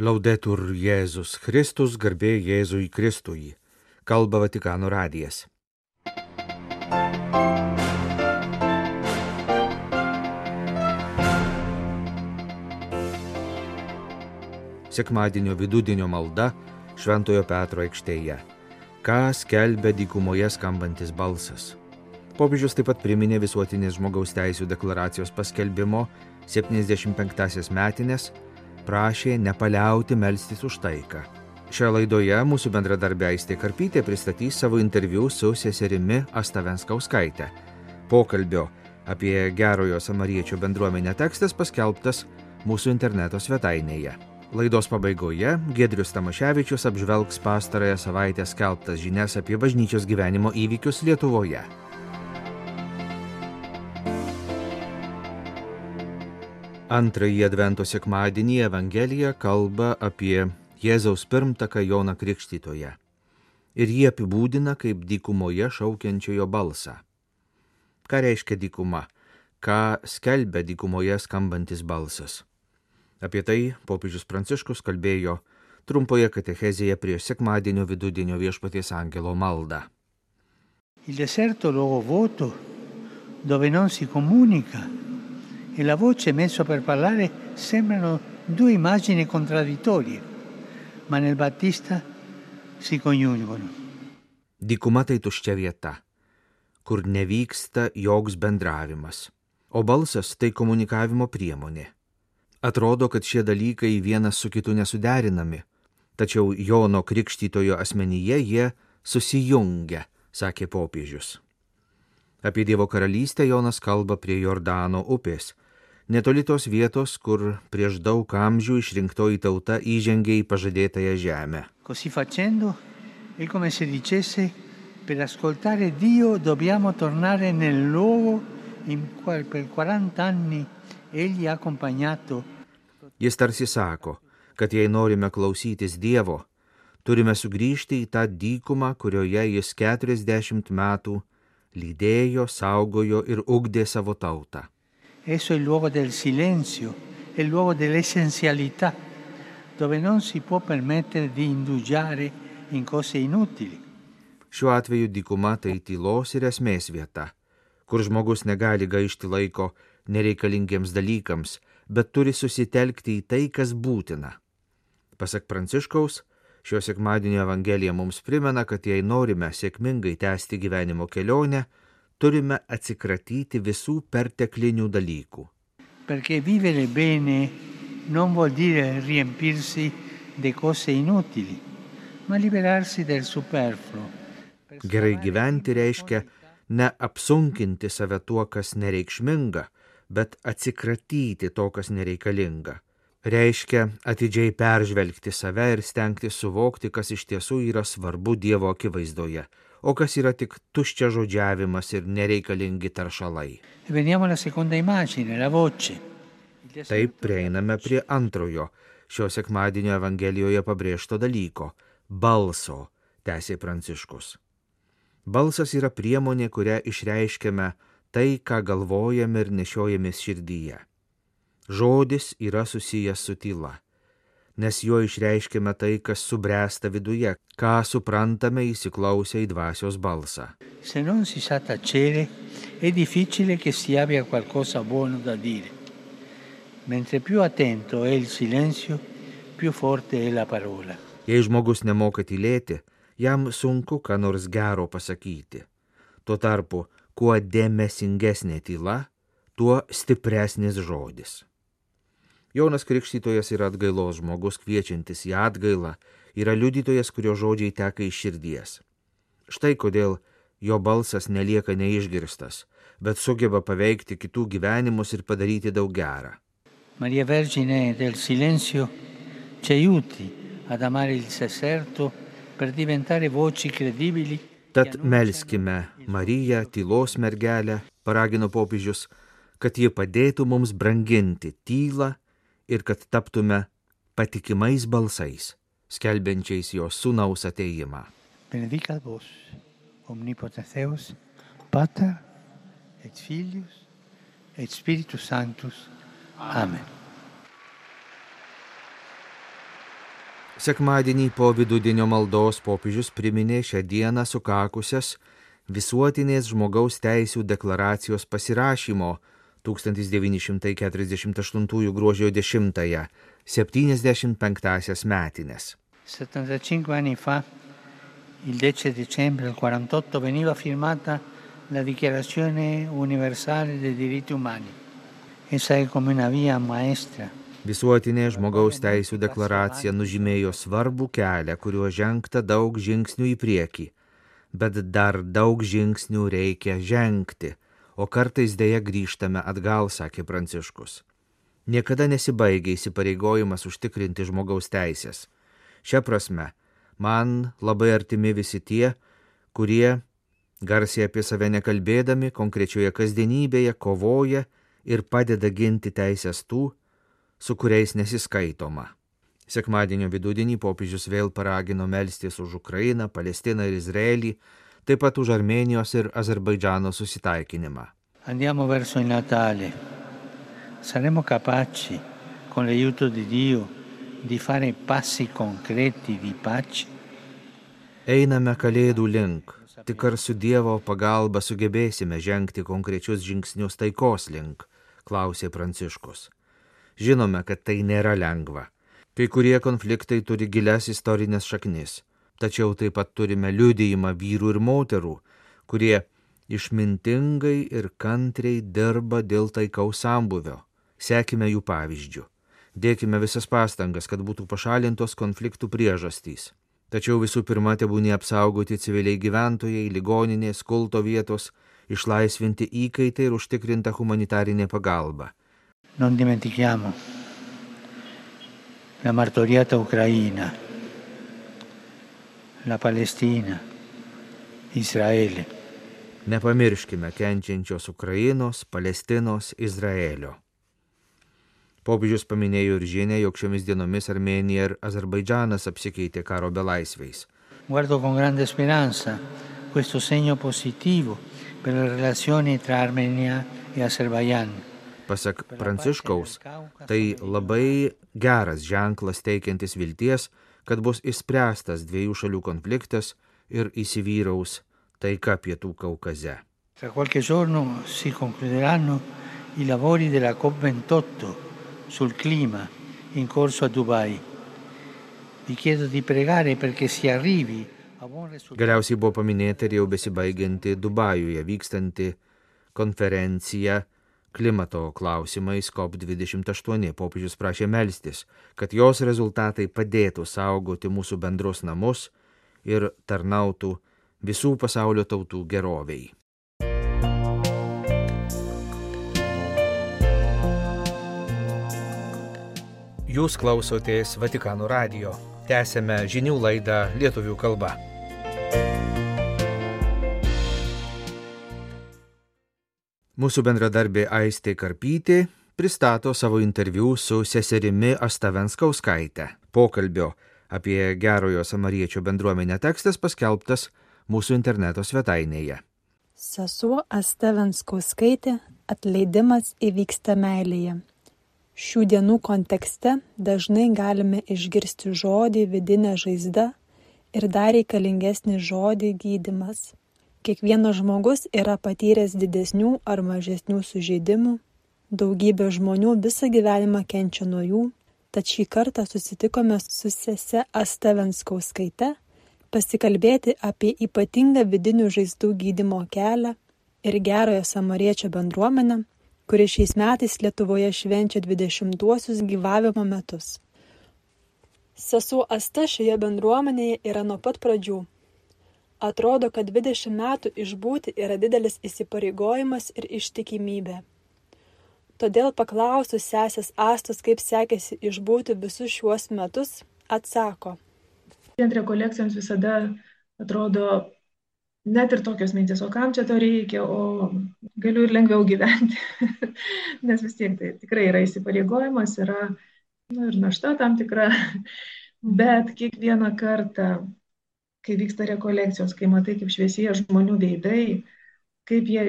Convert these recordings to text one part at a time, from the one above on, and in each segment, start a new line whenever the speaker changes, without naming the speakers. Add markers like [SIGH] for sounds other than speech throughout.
Laudetur Jėzus Kristus, garbė Jėzui Kristui. Kalba Vatikano radijas. Sekmadienio vidudienio malda Šventojo Petro aikštėje. Ką skelbia dykumoje skambantis balsas. Popiežius taip pat priminė visuotinės žmogaus teisų deklaracijos paskelbimo 75-asias metinės prašė nepaliauti melstis už taiką. Šioje laidoje mūsų bendradarbė Aistė Karpytė pristatys savo interviu su seserimi Astavenskauskaitė. Pokalbio apie gerojo samariečio bendruomenę tekstas paskelbtas mūsų interneto svetainėje. Laidos pabaigoje Gedrius Tamaševičius apžvelgs pastarąją savaitę skelbtas žinias apie bažnyčios gyvenimo įvykius Lietuvoje. Antrąjį Advento sekmadienį Evangelija kalba apie Jėzaus pirmtaką Joną Krikštytoje. Ir jį apibūdina kaip dykumoje šaukiančiojo balsą. Ką reiškia dykuma? Ką skelbia dykumoje skambantis balsas? Apie tai popiežius Pranciškus kalbėjo trumpoje katechezėje prieš sekmadienio vidudienio viešpaties angelo maldą.
Il deserto luogo vuoto dove non si comunica e la voce messa per parlare sembrano due immagini contraddittorie, ma nel Battista si coniugono.
Dykuma tai tuščia vieta, kur nevyksta joks bendravimas, o balsas tai komunikavimo priemonė. Atrodo, kad šie dalykai vienas su kitu nesuderinami, tačiau Jono Krikštytojo asmenyje jie susijungia, sakė popiežius. Apie Dievo karalystę Jonas kalba prie Jordano upės, netoli tos vietos, kur prieš daug amžių išrinktoji tauta įžengė į pažadėtąją žemę.
Così facendo è come se dicesse per ascoltare Dio dobbiamo tornare nel luogo in cui per 40 anni egli ha accompagnato.
Jis tarsi sako, kad jei norime klausytis Dievo, turime sugrįžti į tą dykumą, kurioje jis 40 metų lydėjo, saugojo ir ugdė savo tautą.
Esso è il luogo del silenzio, è il luogo dell'essenzialità, dove non si può permettere di indugiare in cose inutili.
Šiuo atveju dykuma tai tylos ir esmės vieta, kur žmogus negali gaišti laiko nereikalingiems dalykams, bet turi susitelkti į tai, kas būtina. Pasak Pranciškaus, šio sekmadienio Evangelija mums primena, kad jei norime sėkmingai tęsti gyvenimo kelionę, turime atsikratyti visų perteklinių dalykų.
Perché vivere bene non vuol dire riempirsi di cose inutili, ma liberarsi del superfluo.
Gerai gyventi reiškia ne apsunkinti save tuo, kas nereikšminga, bet atsikratyti to, kas nereikalinga. Reiškia atidžiai peržvelgti save ir stengti suvokti, kas iš tiesų yra svarbu Dievo akivaizdoje, o kas yra tik tuščia žodžiavimas ir nereikalingi taršalai. Taip prieiname prie antrojo šio sekmadienio Evangelijoje pabrėžto dalyko - balso, tęsė Pranciškus. Balsas yra priemonė, kurią išreiškiame tai, ką galvojame ir nešiojamės širdyje. Žodis yra susijęs su tyla, nes juo išreiškiame tai, kas subręsta viduje, ką suprantame įsiklausę į dvasios balsą.
Se non si sa tacere, è difficile che si abbia qualcosa buono da dire. Mentre più attento è il silenzio, più forte è la parola.
Jei žmogus nemoka tylėti, jam sunku ką nors gero pasakyti. Tuo tarpu, kuo dėmesingesnė tyla, tuo stipresnis žodis. Jonas Krikštytojas yra atgailos žmogus kviečiantis į atgailą, yra liudytojas, kurio žodžiai teka iš širdies. Štai kodėl jo balsas nelieka neišgirstas, bet sugeba paveikti kitų gyvenimus ir padaryti daug gerą.
Maria Vergine del Silenzio ci aiuti ad amare il deserto per diventare voci credibili.
Tad melskime Mariją, tylos mergelę, paragino popiežius, kad ji padėtų mums branginti tylą ir kad taptume patikimais balsais, skelbiančiais jo sūnaus ateimą.
Benedicat vos, omnipotens Deus, Pater et Filius et Spiritus Sanctus. Amen.
Sekmadienį po vidudienio maldos popiežius priminė šią dieną sukakusias visuotinės žmogaus teisų deklaracijos pasirašymo 1948 gruodžio 10-ąją 75-asias metinės.
75 anni fa, il 10 dicembre del 48, veniva firmata la Dichiarazione Universale dei diritti umani. Essa è come una via maestra
Visuotinė žmogaus teisų deklaracija nužymėjo svarbų kelią, kuriuo žengta daug žingsnių į priekį, bet dar daug žingsnių reikia žengti, o kartais dėja grįžtame atgal, sakė Pranciškus. Niekada nesibaigia įsipareigojimas užtikrinti žmogaus teisės. Šia prasme, man labai artimi visi tie, kurie, garsiai apie save nekalbėdami, konkrečioje kasdienybėje kovoja ir padeda ginti teisės tų, su kuriais nesiskaitoma. Sekmadienio vidudienį popiežius vėl paragino melstis už Ukrainą, Palestiną ir Izraelį, taip pat už Armenijos ir Azerbaidžano susitaikinimą.
Andiamo verso il Natale. Saremo capaci, con l'aiuto di Dio, di fare passi concreti di pace?
Einame kalėdų link. Tik ar su Dievo pagalba sugebėsime žengti konkrečius žingsnius taikos link, klausė Pranciškus. Žinome, kad tai nėra lengva. Kai kurie konfliktai turi gilias istorinės šaknis, tačiau taip pat turime liudijimą vyrų ir moterų, kurie išmintingai ir kantriai dirba dėl taikaus sambuvio. Sekime jų pavyzdžių. Dėkime visas pastangas, kad būtų pašalintos konfliktų priežastys. Tačiau visų pirma, tebūnė apsaugoti civiliai gyventojai, ligoninės, kulto vietos, išlaisvinti įkaitai ir užtikrinta humanitarinė pagalba.
Non dimentichiamo la martoriata Ucraina, la Palestina, Izraelį.
Nepamirškime kenčiančios Ukrainos, Palestinos, Izraelio. Popiežius paminėjo ir žinia, jog šiomis dienomis Armenija ir Azerbaidžanas apsikeitė karo belaisviais.
Guardo con grande speranza questo segno positivo per le relazioni tra Armenia e Azerbaijan.
Pasak Pranciškaus, tai labai geras ženklas teikiantis vilties, kad bus išspręstas dviejų šalių konfliktas ir įsivyraus taika pietų Kaukaze.
Tra qualche giorno si concluderanno i lavori della COP28 sul clima in corso a Dubai. Vi chiedo di pregare perché si arrivi a buon risultato.
Galiausiai buvo paminėta ir jau besibaigianti Dubajuje vykstanti konferencija klimato klausimais COP28 popiežius prašė melstis, kad jos rezultatai padėtų saugoti mūsų bendrus namus ir tarnautų visų pasaulio tautų geroviai. Jūs klausotės Vatikano radio. Tęsėme žinių laidą lietuvių kalba. Mūsų bendradarbė Aistė Karpytė pristato savo interviu su seserimi Astavenskauskaitė. Pokalbio apie gerojo samariečio bendruomenę tekstas paskelbtas mūsų interneto svetainėje.
Sesuo Astavenskauskaitė atleidimas įvyksta meilėje. Šių dienų kontekste dažnai galime išgirsti žodį vidinė žaizda ir dar reikalingesnį žodį gydimas. Kiekvienas žmogus yra patyręs didesnių ar mažesnių sužeidimų, daugybė žmonių visą gyvenimą kenčia nuo jų, tad šį kartą susitikome su sese Astavenskauskaite pasikalbėti apie ypatingą vidinių žaizdų gydimo kelią ir gerojo samariečio bendruomenę, kuri šiais metais Lietuvoje švenčia 20-uosius gyvavimo metus. Sesuo Asta šioje bendruomenėje yra nuo pat pradžių Atrodo, kad 20 metų išbūti yra didelis įsipareigojimas ir ištikimybė. Todėl paklausus sesės Astos, kaip sekėsi išbūti visus šiuos metus, atsako.
Vien rekolekcijoms visada atrodo net ir tokios mintis, o kam čia to reikia, o galiu ir lengviau gyventi. [LAUGHS] Nes vis tiek tai tikrai yra įsipareigojimas, yra nu, ir našta tam tikra. [LAUGHS] Bet kiekvieną kartą kai vyksta rekolekcijos, kai matai, kaip šviesėja žmonių veidai, kaip jie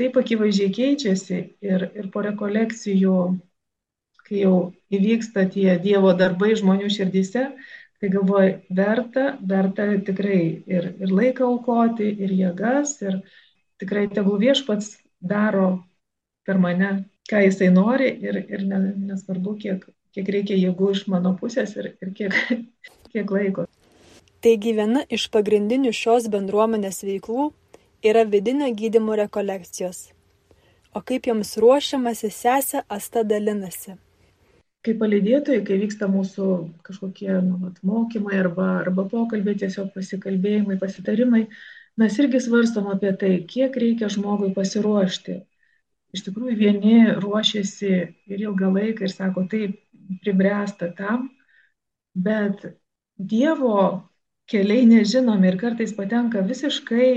taip akivaizdžiai keičiasi ir, ir po rekolekcijų, kai jau įvyksta tie Dievo darbai žmonių širdise, Tai galvoju, verta, verta tikrai ir, ir laiką aukoti, ir jėgas, ir tikrai tegul viešpats daro per mane, ką jisai nori, ir, ir nesvarbu, kiek, kiek reikia jėgų iš mano pusės ir, ir kiek, kiek laiko.
Taigi viena iš pagrindinių šios bendruomenės veiklų yra vidinio gydymo rekolekcijos. O kaip joms ruošiamasi sesė Asta dalinasi
kaip palydėtojai, kai vyksta mūsų kažkokie nu, vat, mokymai arba, arba pokalbiai, tiesiog pasikalbėjimai, pasitarimai, mes irgi svarstom apie tai, kiek reikia žmogui pasiruošti. Iš tikrųjų, vieni ruošiasi ir ilgą laiką ir sako, taip, pribręsta tam, bet Dievo keliai nežinomi ir kartais patenka visiškai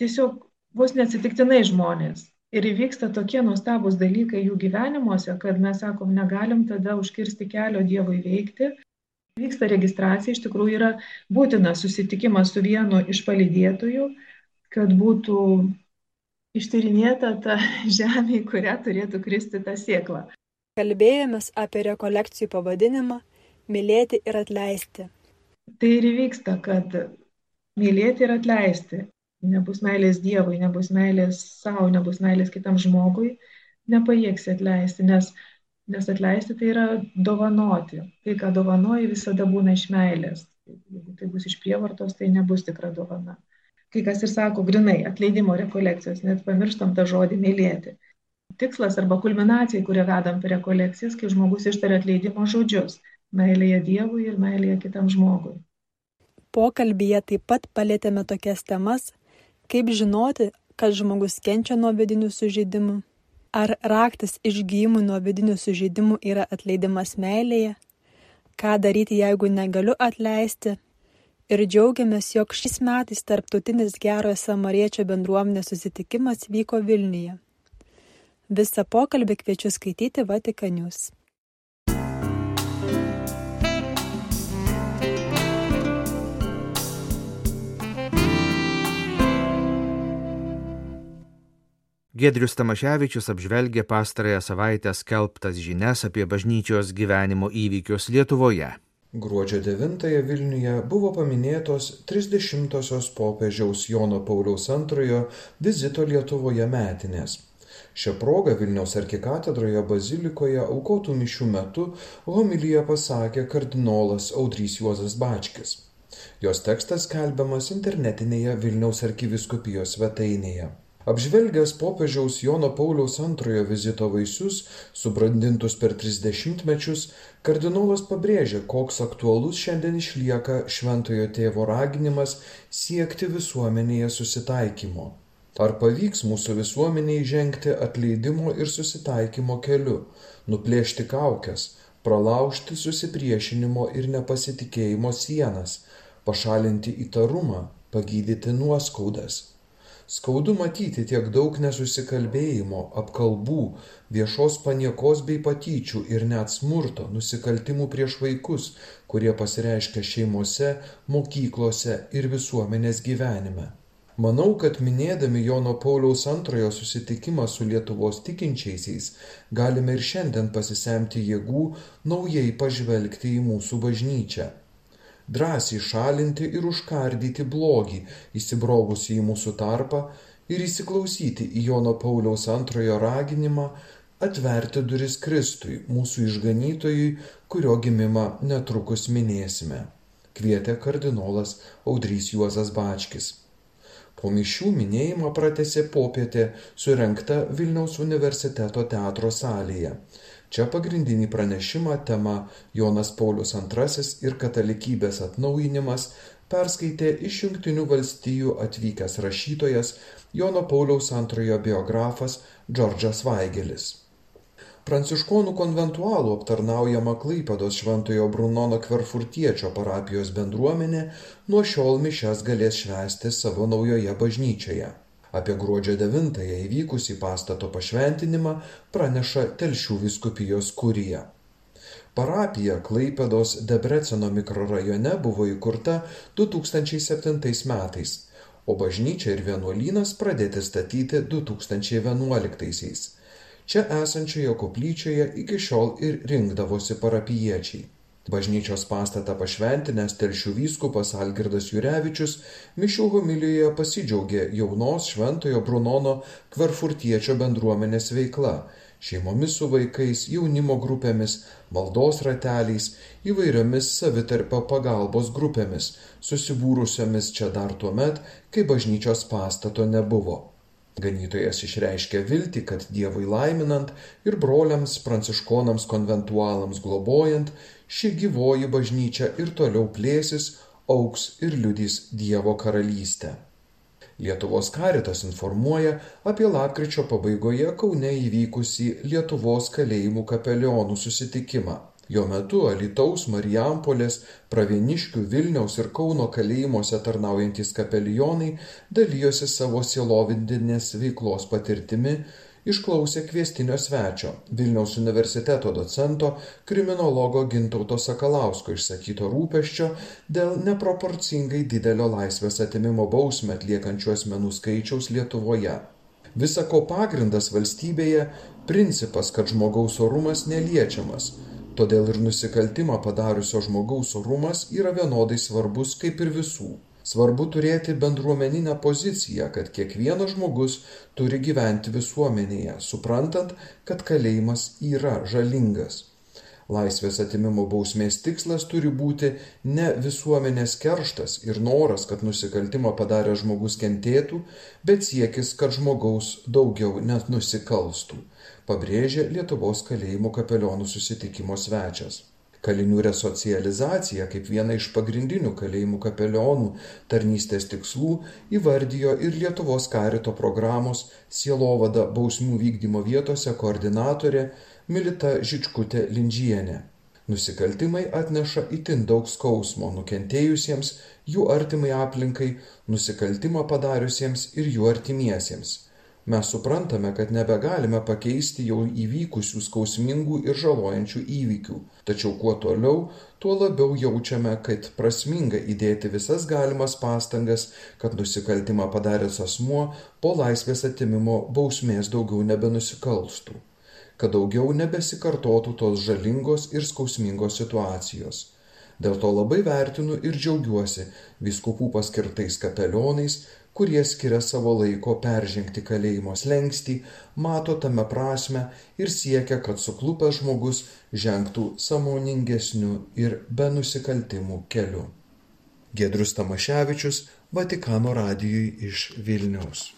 tiesiog vos neatsitiktinai žmonės ir įvyksta tokie nuostabūs dalykai jų gyvenimuose, kad mes sakom, negalim tada užkirsti kelio Dievui veikti. Vyksta registracija, iš tikrųjų yra būtina susitikimas su vienu iš palydėtojų, kad būtų ištyrinėta ta [LAUGHS] žemė, į kurią turėtų kristi ta siekla.
Kalbėjomės apie rekolekcijų pavadinimą - mylėti ir atleisti.
Tai ir įvyksta, kad mylėti ir atleisti nebus meilės Dievui, nebus meilės savo, nebus meilės kitam žmogui, nepajėgsi atleisti, nes, nes atleisti tai yra dovanoti. Tai, ką dovanoji, visada būna iš meilės. Jeigu tai bus iš prievartos, tai nebus tikra dovana. Kai kas ir sako, grinai, atleidimo rekolekcijos, net pamirštam tą žodį mylėti. Tikslas arba kulminacija, kurią vedam per rekolekcijas, kai žmogus ištaria atleidimo žodžius - meilėje Dievui ir meilėje kitam žmogui.
Pokalbyje taip pat palėtėme tokias temas Kaip žinoti, kad žmogus kenčia nuo vidinių sužeidimų? Ar raktas išgyjimui nuo vidinių sužeidimų yra atleidimas meilėje? Ką daryti, jeigu negaliu atleisti? Ir džiaugiamės, jog šiais metais tarptautinis gerojo samariečio bendruomenės susitikimas vyko Vilniuje. Visą pokalbį kviečiu skaityti Vatikanius.
Gedrius Tamaševičius apžvelgė pastarąją savaitę skelbtas žinias apie bažnyčios gyvenimo įvykius Lietuvoje.
Gruodžio 9-ąją Vilniuje buvo paminėtos 30-osios popiežiaus Jono Pauliaus II vizito Lietuvoje metinės. Šią progą Vilniaus arkikatedroje bazilikoje aukotų mišių metu homilyje pasakė kardinolas Audrys Juozas Bačkis. Jos tekstas skelbiamas internetinėje Vilniaus arkiviskupijos svetainėje. Apžvelgęs popiežiaus Jono Pauliaus antrojo vizito vaisius, subrandintus per tris dešimtmečius, kardinolas pabrėžė, koks aktualus šiandien išlieka šventojo tėvo raginimas siekti visuomenėje susitaikymo. Ar pavyks mūsų visuomeniai žengti atleidimo ir susitaikymo keliu, nuplėšti kaukės, pralaužti susipriešinimo ir nepasitikėjimo sienas, pašalinti įtarumą, pagydyti nuoskaudas skaudu matyti tiek daug nesusikalbėjimo apkalbų viešos paniekos bei patyčių ir net smurto nusikaltimų prieš vaikus kurie pasireiškia šeimose mokyklose ir visuomenės gyvenime. Manau kad minėdami jono pauliaus antrojo susitikimą su lietuvos tikinčiaisiais galime ir šiandien pasisemti jėgų naujai pažvelgti į mūsų bažnyčią drąsiai šalinti ir užkardyti blogį įsibrovusį į mūsų tarpą ir įsiklausyti į Jono Pauliaus antrojo raginimą atverti duris Kristui, mūsų išganytojui, kurio gimimą netrukus minėsime, kvietė kardinolas Audrys Juozas Bačkis. Po mišių minėjimą pratėsi popietė surenkta Vilniaus universiteto teatro salėje čia pagrindinį pranešimą tema jonas paulius antrasis ir katalikybės atnaujinimas perskaitė iš jungtinių valstijų atvykęs rašytojas jono pauliaus antrojo biografas džordžas vaigelis. Pranciškonų konventualų aptarnaujama klaipėdos šventojo brunono kverfurtiečio parapijos bendruomenė nuo šiol mišias galės švęsti savo naujoje bažnyčioje Apie gruodžio 9-ąją įvykusį pastato pašventinimą praneša Telšių viskupijos kurija. Parapija Klaipėdos Debreceno mikrorajone buvo įkurta 2007 metais, o bažnyčia ir vienuolynas pradėti statyti 2011. Čia esančioje koplyčioje iki šiol ir rinkdavosi parapiečiai. Bažnyčios pastatą pašventinęs telšių vyskupas Algirdas Jurevičius mišių homilijoje pasidžiaugė jaunos šventojo Brunono kvarfurtiečio bendruomenės veikla šeimomis su vaikais, jaunimo grupėmis, maldos rateliais, įvairiomis savitarpio pagalbos grupėmis, susibūrusiomis čia dar tuo met, kai bažnyčios pastato nebuvo. Ganytojas išreiškė viltį, kad Dievui laiminant ir broliams pranciškonams konventualams globojant, ši gyvoji bažnyčia ir toliau plėsis, auks ir liudys Dievo karalystę. Lietuvos karitas informuoja apie lapkričio pabaigoje Kaune įvykusį Lietuvos kalėjimų kapelionų susitikimą. Jo metu Alitaus, Marijampolės, Pravieniškių, Vilniaus ir Kauno kalėjimuose tarnaujantys kapelionai dalyjosi savo sielovindinės veiklos patirtimi, išklausė kviestinio svečio Vilniaus universiteto docento kriminologo Gintauto Sakalausko išsakyto rūpeščio dėl neproporcingai didelio laisvės atimimo bausmę atliekančių asmenų skaičiaus Lietuvoje. Visako pagrindas valstybėje principas, kad žmogaus orumas neliečiamas Todėl ir nusikaltimą padariusio žmogaus orumas yra vienodai svarbus kaip ir visų. Svarbu turėti bendruomeninę poziciją, kad kiekvienas žmogus turi gyventi visuomenėje, suprantant, kad kalėjimas yra žalingas. Laisvės atimimo bausmės tikslas turi būti ne visuomenės kerštas ir noras, kad nusikaltimą padarę žmogus kentėtų, bet siekis, kad žmogaus daugiau net nusikalstų pabrėžė Lietuvos kalėjimų kapelionų susitikimo svečias. Kalinių resocializacija kaip viena iš pagrindinių kalėjimų kapelionų tarnystės tikslų įvardijo ir Lietuvos karito programos Sielovada bausmių vykdymo vietose koordinatorė Milita Žičkutė Lindžienė. Nusikaltimai atneša itin daug skausmo nukentėjusiems, jų artimai aplinkai, nusikaltimą padariusiems ir jų artimiesiems mes suprantame, kad nebegalime pakeisti jau įvykusių skausmingų ir žalojančių įvykių. Tačiau kuo toliau, tuo labiau jaučiame, kad prasminga įdėti visas galimas pastangas, kad nusikaltimą padaręs asmuo po laisvės atimimo bausmės daugiau nebenusikalstų, kad daugiau nebesikartotų tos žalingos ir skausmingos situacijos. Dėl to labai vertinu ir džiaugiuosi viskupų paskirtais kapelionais, kurie skiria savo laiko peržengti kalėjimo slengstį, mato tame prasme ir siekia, kad suklupęs žmogus žengtų samoningesniu ir be nusikaltimų keliu. Gedrus Tamaševičius, Vatikano radijui iš Vilniaus.